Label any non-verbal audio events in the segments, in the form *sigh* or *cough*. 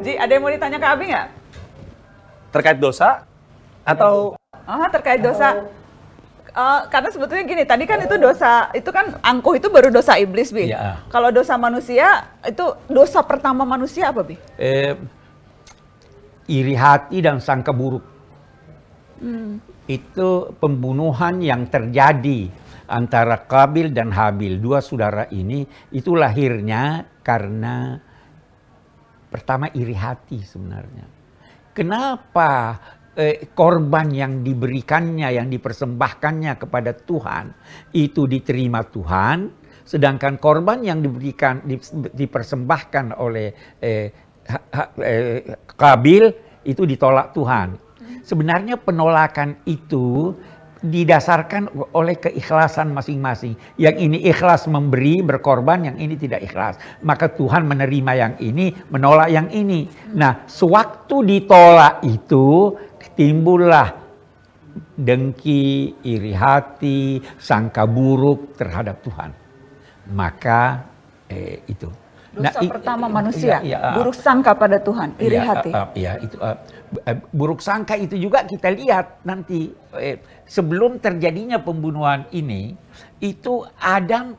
Ji, ada yang mau ditanya ke Abi nggak? Terkait dosa atau Ah, terkait dosa. Eh, karena sebetulnya gini, tadi kan itu dosa, itu kan angkuh itu baru dosa iblis, Bi. Iya. Kalau dosa manusia, itu dosa pertama manusia apa, Bi? eh, iri hati dan sangka buruk. Itu pembunuhan yang terjadi antara Kabil dan Habil. Dua saudara ini itu lahirnya karena pertama iri hati sebenarnya. Kenapa eh, korban yang diberikannya, yang dipersembahkannya kepada Tuhan itu diterima Tuhan, sedangkan korban yang diberikan di- dipersembahkan oleh eh, ha- ha- eh, Kabil itu ditolak Tuhan. Sebenarnya penolakan itu didasarkan oleh keikhlasan masing-masing. Yang ini ikhlas memberi, berkorban, yang ini tidak ikhlas. Maka Tuhan menerima yang ini, menolak yang ini. Nah, sewaktu ditolak itu timbullah dengki, iri hati, sangka buruk terhadap Tuhan. Maka eh, itu. Dosa i- pertama manusia, iya, iya, buruk sangka pada Tuhan, iri Iya, hati. uh, uh, iya, itu uh, bu- buruk sangka itu juga kita lihat nanti eh, sebelum terjadinya pembunuhan ini itu Adam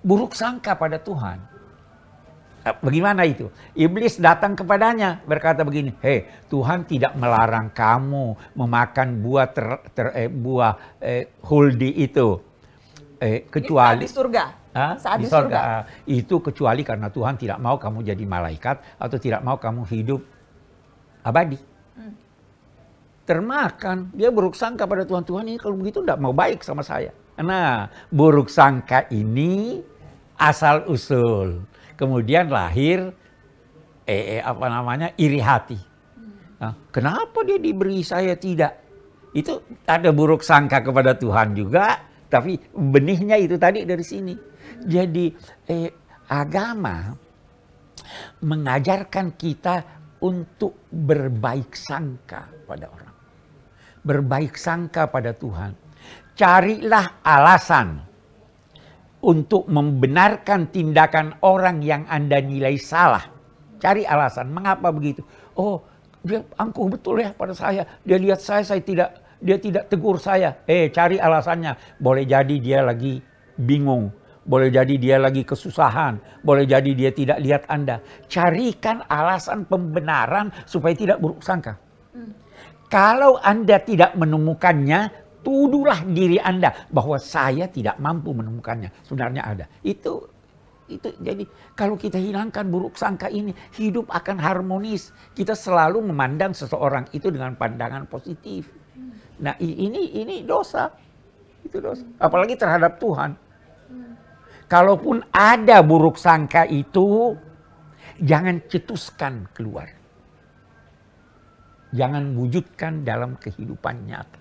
buruk sangka pada Tuhan. Uh, Bagaimana itu? Iblis datang kepadanya berkata begini, "Hei, Tuhan tidak melarang kamu memakan buah ter, ter- eh, buah eh, huldi itu, eh, kecuali di surga. Hah? Saat di, surga. Ah, Itu kecuali karena Tuhan tidak mau kamu jadi malaikat atau tidak mau kamu hidup abadi. Hmm. Termakan. Dia buruk sangka pada Tuhan. Tuhan ini kalau begitu tidak mau baik sama saya. Nah, buruk sangka ini asal usul. Kemudian lahir eh, eh, apa namanya iri hati. Nah, kenapa dia diberi saya tidak? Itu ada buruk sangka kepada Tuhan juga, tapi benihnya itu tadi dari sini. Jadi eh, agama mengajarkan kita untuk berbaik sangka pada orang. Berbaik sangka pada Tuhan. Carilah alasan untuk membenarkan tindakan orang yang Anda nilai salah. Cari alasan, mengapa begitu? Oh, dia angkuh betul ya pada saya. Dia lihat saya, saya tidak, dia tidak tegur saya. Eh, cari alasannya. Boleh jadi dia lagi bingung. Boleh jadi dia lagi kesusahan. Boleh jadi dia tidak lihat Anda. Carikan alasan pembenaran supaya tidak buruk sangka. Kalau Anda tidak menemukannya, tuduhlah diri Anda bahwa saya tidak mampu menemukannya. Sebenarnya ada. Itu itu jadi kalau kita hilangkan buruk sangka ini, hidup akan harmonis. Kita selalu memandang seseorang itu dengan pandangan positif. Nah, i- ini ini dosa. Itu dosa. Apalagi terhadap Tuhan. Kalaupun ada buruk sangka itu, jangan cetuskan keluar. Jangan wujudkan dalam kehidupan nyata.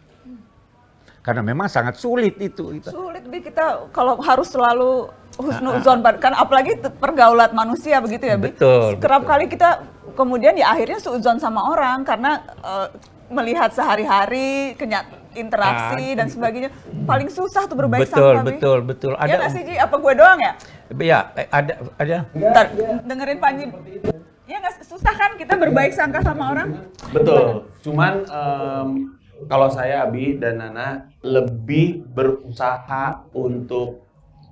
Karena memang sangat sulit itu. itu. Sulit Bi kita kalau harus selalu Ah, husnuzon kan apalagi pergaulan manusia begitu ya Bi. Betul, Kerap betul. kali kita kemudian ya akhirnya suuzon sama orang karena eh, melihat sehari-hari kenya interaksi Ah, dan sebagainya paling susah tuh berbaik betul, sangka betul, betul. Ya nggak sih Ji? Apa gue doang ya? Ya, eh, ada, ada. Ntar dengerin Panji. Ya nggak susah kan kita berbaik sangka sama orang? Betul. Cuman em, kalau saya Abi dan Nana lebih berusaha untuk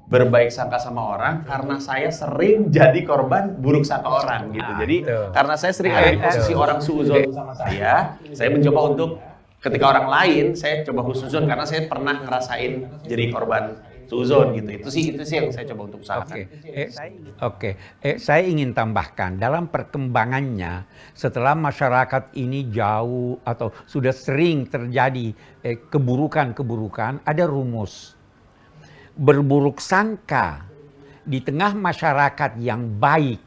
berbaik sangka sama orang karena saya sering jadi korban buruk sangka orang gitu. Ah, Jadi betul. karena saya sering ada di Ah, posisi betul. orang suuzon sama saya, saya mencoba untuk ketika orang lain saya coba husnuzon karena saya pernah ngerasain jadi korban suuzon gitu. Itu sih itu sih yang saya coba untuk usahakan. Oke, eh, oke. Eh, saya ingin tambahkan dalam perkembangannya setelah masyarakat ini jauh atau sudah sering terjadi eh, keburukan-keburukan, ada rumus berburuk sangka di tengah masyarakat yang baik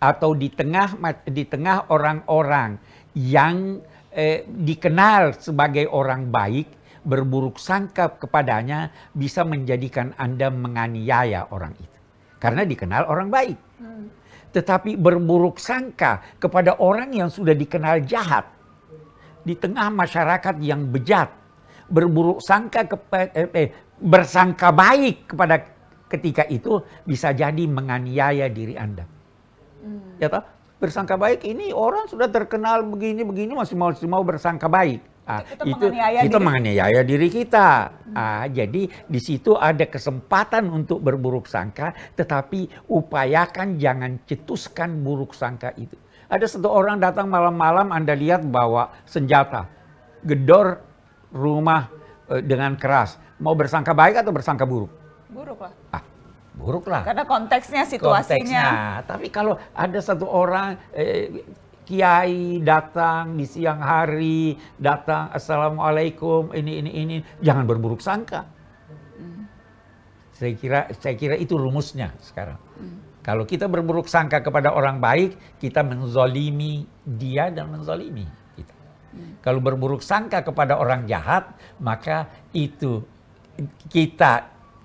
atau di tengah di tengah orang-orang yang eh, dikenal sebagai orang baik berburuk sangka kepadanya bisa menjadikan Anda menganiaya orang itu karena dikenal orang baik. Tetapi berburuk sangka kepada orang yang sudah dikenal jahat di tengah masyarakat yang bejat, berburuk sangka kepada eh, eh, bersangka baik kepada ketika itu bisa jadi menganiaya diri Anda. Ya toh? bersangka baik ini orang sudah terkenal begini begini masih mau masih mau bersangka baik. Ah, Kita menganiaya kita diri. menganiaya diri kita. Ah, jadi di situ ada kesempatan untuk berburuk sangka, tetapi upayakan jangan cetuskan buruk sangka itu. Ada satu orang datang malam-malam Anda lihat bawa senjata, gedor rumah eh, dengan keras. Mau bersangka baik atau bersangka buruk? Buruk lah. Ah, buruk lah Karena konteksnya, situasinya. konteksnya. Tapi kalau ada satu orang eh, kiai datang di siang hari, datang assalamualaikum ini ini ini, jangan berburuk sangka. Saya kira saya kira itu rumusnya sekarang. Kalau kita berburuk sangka kepada orang baik, kita menzolimi dia dan menzolimi kita. Kalau berburuk sangka kepada orang jahat, maka itu kita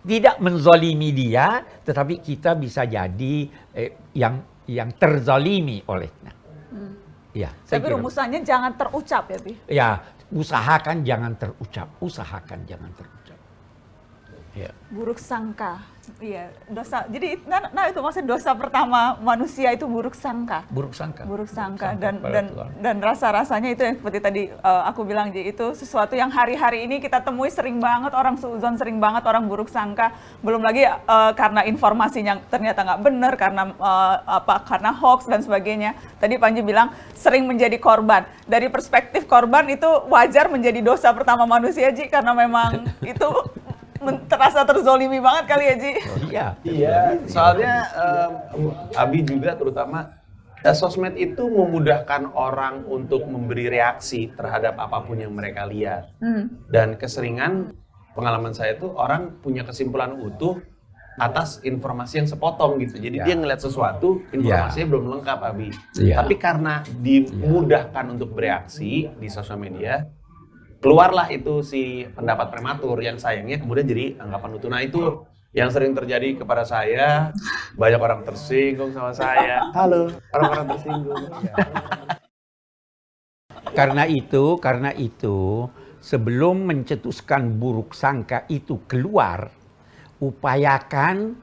tidak menzolimi dia, tetapi kita bisa jadi eh, yang yang terzolimi olehnya. Ya, saya Tapi rumusannya jangan terucap ya, Bi. ya usahakan jangan terucap, usahakan jangan terucap. Ya. Buruk sangka. Iya, dosa. Jadi nah, nah itu maksudnya dosa pertama manusia itu buruk sangka. Buruk sangka. buruk sangka Sangka dan dan Tuhan. dan rasa-rasanya itu yang seperti tadi uh, aku bilang Ji, itu sesuatu yang hari-hari ini kita temui sering banget orang suzon sering banget orang buruk sangka belum lagi uh, karena informasinya ternyata nggak benar karena uh, apa karena hoax dan sebagainya tadi Panji bilang sering menjadi korban dari perspektif korban itu wajar menjadi dosa pertama manusia Ji karena memang *laughs* itu terasa terzolimi banget kali ya Ji Oh, iya. Iya, soalnya em, Abi juga terutama eh, sosmed itu memudahkan orang untuk memberi reaksi terhadap apa pun yang mereka lihat. Hmm. Dan keseringan pengalaman saya tuh orang punya kesimpulan utuh atas informasi yang sepotong gitu. Jadi Ya. dia ngeliat sesuatu, informasinya belum lengkap Abi. Ya. Tapi karena dimudahkan untuk bereaksi di sosial media, keluarlah itu si pendapat prematur yang sayangnya kemudian jadi anggapan utuh. Nah itu yang sering terjadi kepada saya, banyak orang tersinggung sama saya. Halo, orang-orang tersinggung. *laughs* Karena itu, karena itu sebelum mencetuskan buruk sangka itu keluar, upayakan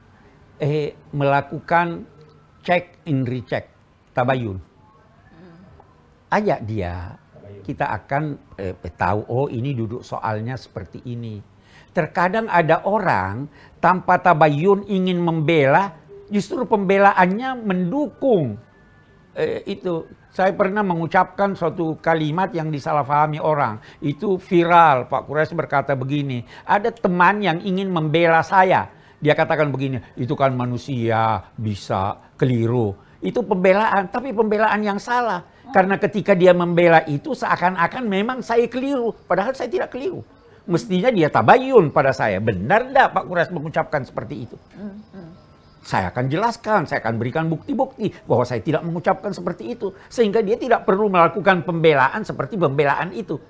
eh, melakukan check in recheck, tabayun. Ajak dia, kita akan eh, tahu, oh ini duduk soalnya seperti ini. Terkadang ada orang tanpa tabayun ingin membela, justru pembelaannya mendukung eh, itu saya pernah mengucapkan suatu kalimat yang disalahpahami orang. Itu viral. Pak Kures berkata begini, ada teman yang ingin membela saya. Dia katakan begini, itu kan manusia bisa keliru. Itu pembelaan, tapi pembelaan yang salah. Karena ketika dia membela itu seakan-akan memang saya keliru. Padahal saya tidak keliru. Mestinya dia tabayun pada saya. Benar enggak Pak Kures mengucapkan seperti itu? Saya akan jelaskan, saya akan berikan bukti-bukti bahwa saya tidak mengucapkan seperti itu. Sehingga dia tidak perlu melakukan pembelaan seperti pembelaan itu.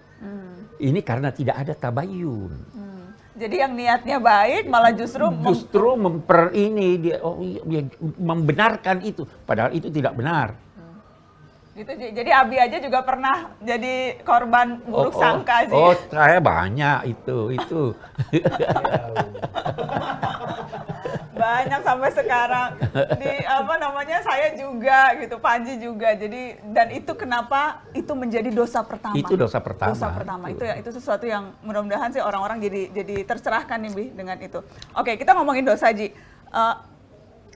Ini karena tidak ada tabayun. Jadi yang niatnya baik malah justru mem- Justru memper ini dia oh, iya, membenarkan itu, padahal itu tidak benar. Gitu. Jadi Abi aja juga pernah jadi korban buruk oh, sangka Ji. Oh, saya banyak itu, itu. Banyak sampai sekarang. Di apa namanya saya juga gitu, Panji juga. Jadi dan itu kenapa itu menjadi dosa pertama. Itu dosa pertama. Dosa pertama. Itu. Itu ya itu sesuatu yang mudah-mudahan sih orang-orang jadi jadi tercerahkan nih Bi dengan itu. Oke, kita ngomongin dosa Ji. Eh,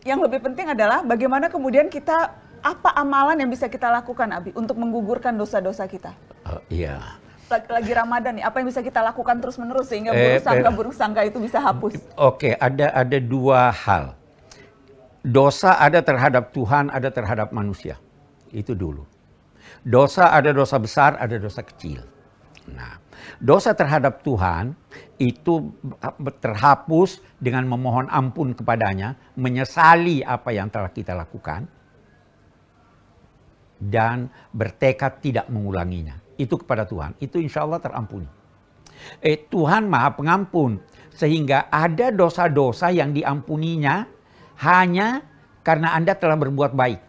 yang lebih penting adalah bagaimana kemudian kita apa amalan yang bisa kita lakukan Abi untuk menggugurkan dosa-dosa kita. Oh, iya. lagi, lagi Ramadan nih, apa yang bisa kita lakukan terus menerus sehingga Eh, buruk sangka eh. buruk sangka itu bisa hapus? Oke, ada ada dua hal. Dosa ada terhadap Tuhan, ada terhadap manusia. Itu dulu. Dosa ada dosa besar, ada dosa kecil. Nah, dosa terhadap Tuhan itu terhapus dengan memohon ampun kepadanya, menyesali apa yang telah kita lakukan, dan bertekad tidak mengulanginya. Itu kepada Tuhan. Itu insya Allah terampuni. Eh, Tuhan maha pengampun. Sehingga ada dosa-dosa yang diampuninya hanya karena Anda telah berbuat baik.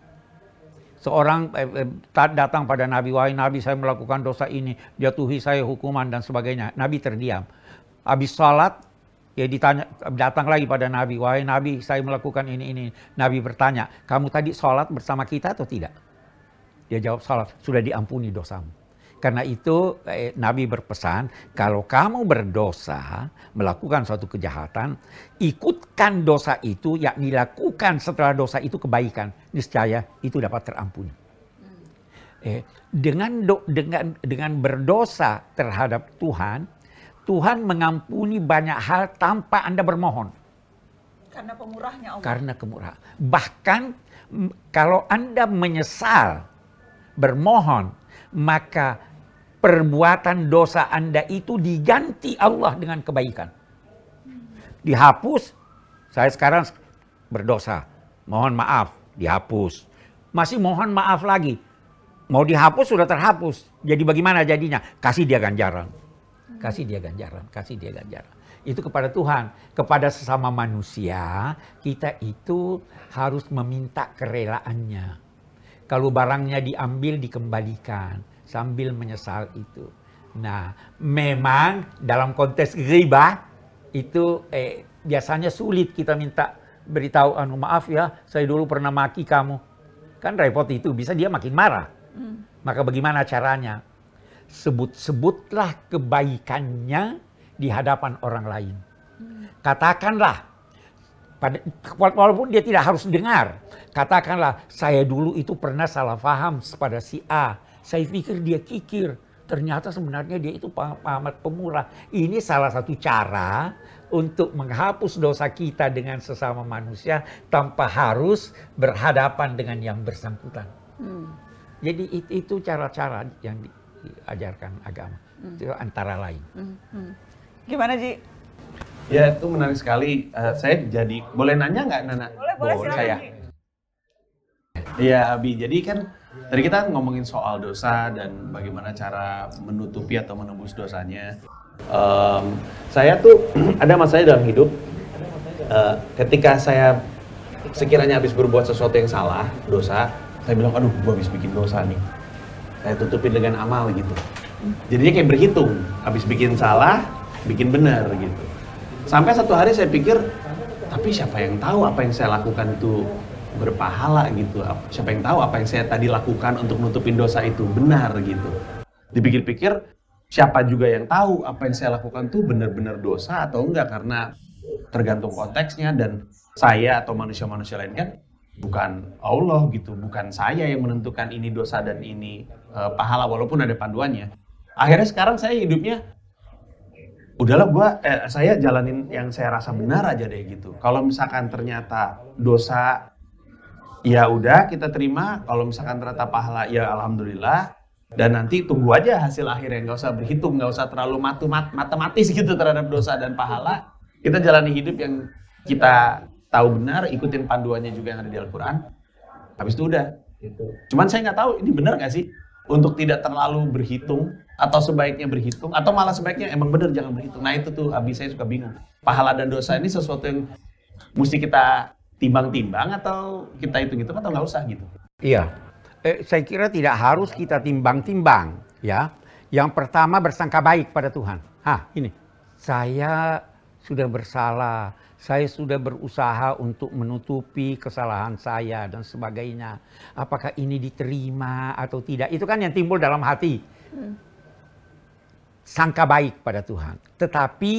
Seorang eh, eh, datang pada Nabi, wahai Nabi saya melakukan dosa ini, jatuhi saya hukuman dan sebagainya. Nabi terdiam. Habis salat, ya ditanya, datang lagi pada Nabi, wahai Nabi saya melakukan ini, ini. Nabi bertanya, kamu tadi sholat bersama kita atau tidak? Dia jawab salah, sudah diampuni dosamu. Karena itu eh, Nabi berpesan, kalau kamu berdosa, melakukan suatu kejahatan, ikutkan dosa itu, yakni lakukan setelah dosa itu kebaikan. Niscaya itu dapat terampuni. Eh, dengan do, dengan dengan berdosa terhadap Tuhan, Tuhan mengampuni banyak hal tanpa Anda bermohon. Karena pemurahnya Allah. Karena kemurahan. Bahkan kalau Anda menyesal, bermohon, maka perbuatan dosa Anda itu diganti Allah dengan kebaikan. Dihapus, saya sekarang berdosa, mohon maaf, dihapus. Masih mohon maaf lagi, mau dihapus sudah terhapus. Jadi bagaimana jadinya? Kasih dia ganjaran. Kasih dia ganjaran, kasih dia ganjaran. Itu kepada Tuhan, kepada sesama manusia, kita itu harus meminta kerelaannya. Kalau barangnya diambil dikembalikan sambil menyesal itu. Nah, memang dalam konteks riba itu eh, biasanya sulit kita minta beritahu anu maaf ya, saya dulu pernah maki kamu. Kan repot itu, bisa dia makin marah. Maka bagaimana caranya? Sebut-sebutlah kebaikannya di hadapan orang lain. Katakanlah pada, walaupun dia tidak harus dengar. Katakanlah, saya dulu itu pernah salah paham pada si A. Saya pikir dia kikir. Ternyata sebenarnya dia itu amat pemurah. Ini salah satu cara untuk menghapus dosa kita dengan sesama manusia tanpa harus berhadapan dengan yang bersangkutan. Jadi it- itu cara-cara yang diajarkan agama. Itu antara lain. Gimana Ji? Ya itu menarik sekali. Eh, saya jadi boleh nanya nggak Nana? Boleh, boleh silakan saya. Iya Abi. Jadi kan tadi kita ngomongin soal dosa dan bagaimana cara menutupi atau menembus dosanya. Em, saya tuh *clears throat* ada masalah dalam hidup. eh, ketika saya sekiranya habis berbuat sesuatu yang salah, dosa, saya bilang, aduh, gue habis bikin dosa nih. Saya tutupin dengan amal gitu. Jadinya kayak berhitung, habis bikin salah, bikin benar gitu. Sampai satu hari saya pikir, tapi siapa yang tahu apa yang saya lakukan itu berpahala gitu. Ap- Siapa yang tahu apa yang saya tadi lakukan untuk nutupin dosa itu benar gitu. Dipikir-pikir, siapa juga yang tahu apa yang saya lakukan tuh benar-benar dosa atau enggak karena tergantung konteksnya dan saya atau manusia-manusia lain kan bukan Allah gitu, bukan saya yang menentukan ini dosa dan ini eh, pahala walaupun ada panduannya. Akhirnya sekarang saya hidupnya udahlah gua eh, saya jalanin yang saya rasa benar aja deh gitu. Kalau misalkan ternyata dosa ya udah kita terima, kalau misalkan ternyata pahala ya alhamdulillah dan nanti tunggu aja hasil akhirnya nggak usah berhitung, nggak usah terlalu matu mat- matematis gitu terhadap dosa dan pahala. Kita jalani hidup yang kita tahu benar, ikutin panduannya juga yang ada di Al-Quran. Habis itu udah. Cuman saya nggak tahu ini benar nggak sih untuk tidak terlalu berhitung atau sebaiknya berhitung atau malah sebaiknya emang benar jangan berhitung. Nah itu tuh habis saya suka bingung. Pahala dan dosa ini sesuatu yang mesti kita timbang-timbang atau kita hitung-hitung atau nggak usah gitu. Iya, eh, saya kira tidak harus kita timbang-timbang, ya. Yang pertama bersangka baik pada Tuhan. Hah, ini saya sudah bersalah, saya sudah berusaha untuk menutupi kesalahan saya dan sebagainya. Apakah ini diterima atau tidak? Itu kan yang timbul dalam hati. Sangka baik pada Tuhan. Tetapi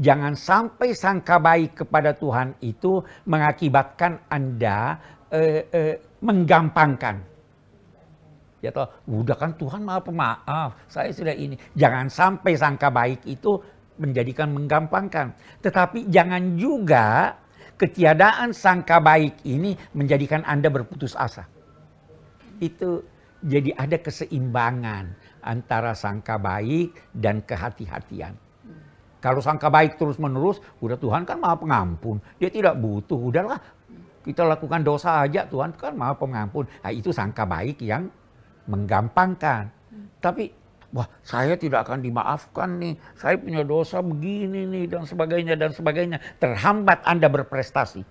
jangan sampai sangka baik kepada Tuhan itu mengakibatkan Anda eh, eh, menggampangkan. Ya toh, udah kan Tuhan maha pemaaf, saya sudah ini. Jangan sampai sangka baik itu menjadikan menggampangkan. Tetapi jangan juga ketiadaan sangka baik ini menjadikan Anda berputus asa. Itu jadi ada keseimbangan antara sangka baik dan kehati-hatian. Kalau sangka baik terus-menerus, udah Tuhan kan maha pengampun. Dia tidak butuh, udahlah kita lakukan dosa aja, Tuhan kan maha pengampun. Nah, itu sangka baik yang menggampangkan. Tapi, wah saya tidak akan dimaafkan nih, saya punya dosa begini nih, dan sebagainya, dan sebagainya. Terhambat Anda berprestasi.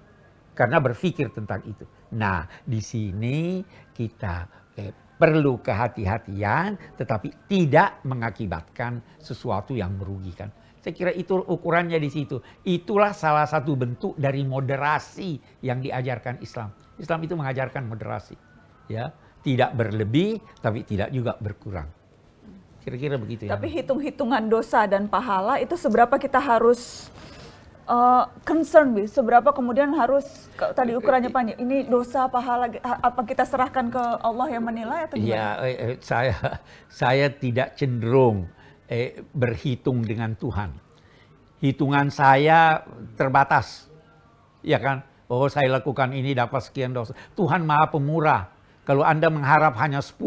Karena berpikir tentang itu. Nah, di sini kita eh, perlu kehati-hatian, tetapi tidak mengakibatkan sesuatu yang merugikan. Saya kira itu ukurannya di situ. Itulah salah satu bentuk dari moderasi yang diajarkan Islam. Islam itu mengajarkan moderasi, ya. Tidak berlebih, tapi tidak juga berkurang. Kira-kira begitu ya. Tapi hitung-hitungan dosa dan pahala itu seberapa kita harus uh, concern, Bi? Seberapa kemudian harus ke- tadi ukurannya Panji, ini dosa pahala apa kita serahkan ke Allah yang menilai atau gimana? Ya, eh, eh, saya *laughs* saya tidak cenderung eh, berhitung dengan Tuhan. Hitungan saya terbatas, ya kan? Oh, saya lakukan ini dapat sekian dosa. Tuhan Maha Pemurah. Kalau Anda mengharap hanya 10,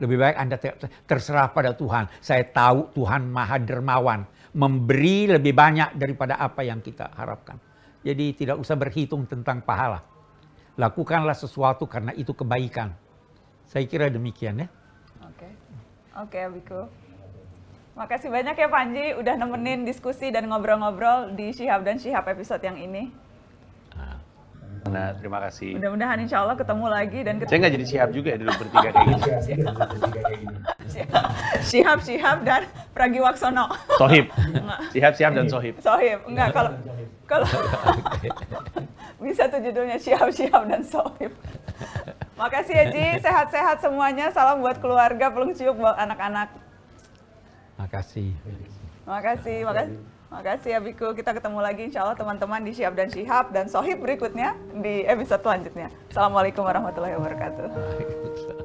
lebih baik Anda ter- terserah pada Tuhan. Saya tahu Tuhan Maha Dermawan, memberi lebih banyak daripada apa yang kita harapkan. Jadi tidak usah berhitung tentang pahala. Lakukanlah sesuatu karena itu kebaikan. Saya kira demikian ya. Oke, oke Abiku. Makasih banyak ya Panji udah nemenin diskusi dan ngobrol-ngobrol di Syihab dan Syihab episode yang ini. Nah, terima kasih. Mudah-mudahan insya Allah ketemu lagi dan Saya nggak jadi siap juga ya dulu bertiga kayak gini. Syihab, Syihab dan Pragiwaksono. Sohib. Siap, siap dan sohib. Sohib, enggak kalau kalau bisa tuh judulnya Syihab, Syihab dan Sohib. Makasih ya Ji, sehat-sehat semuanya. Salam buat keluarga, pelung ciuk buat anak-anak. Makasih. Makasih, makasih. Makasih ya Biku. Kita ketemu lagi insya Allah teman-teman di Syihab dan Syihab dan Sohib berikutnya di episode selanjutnya. Assalamualaikum warahmatullahi wabarakatuh.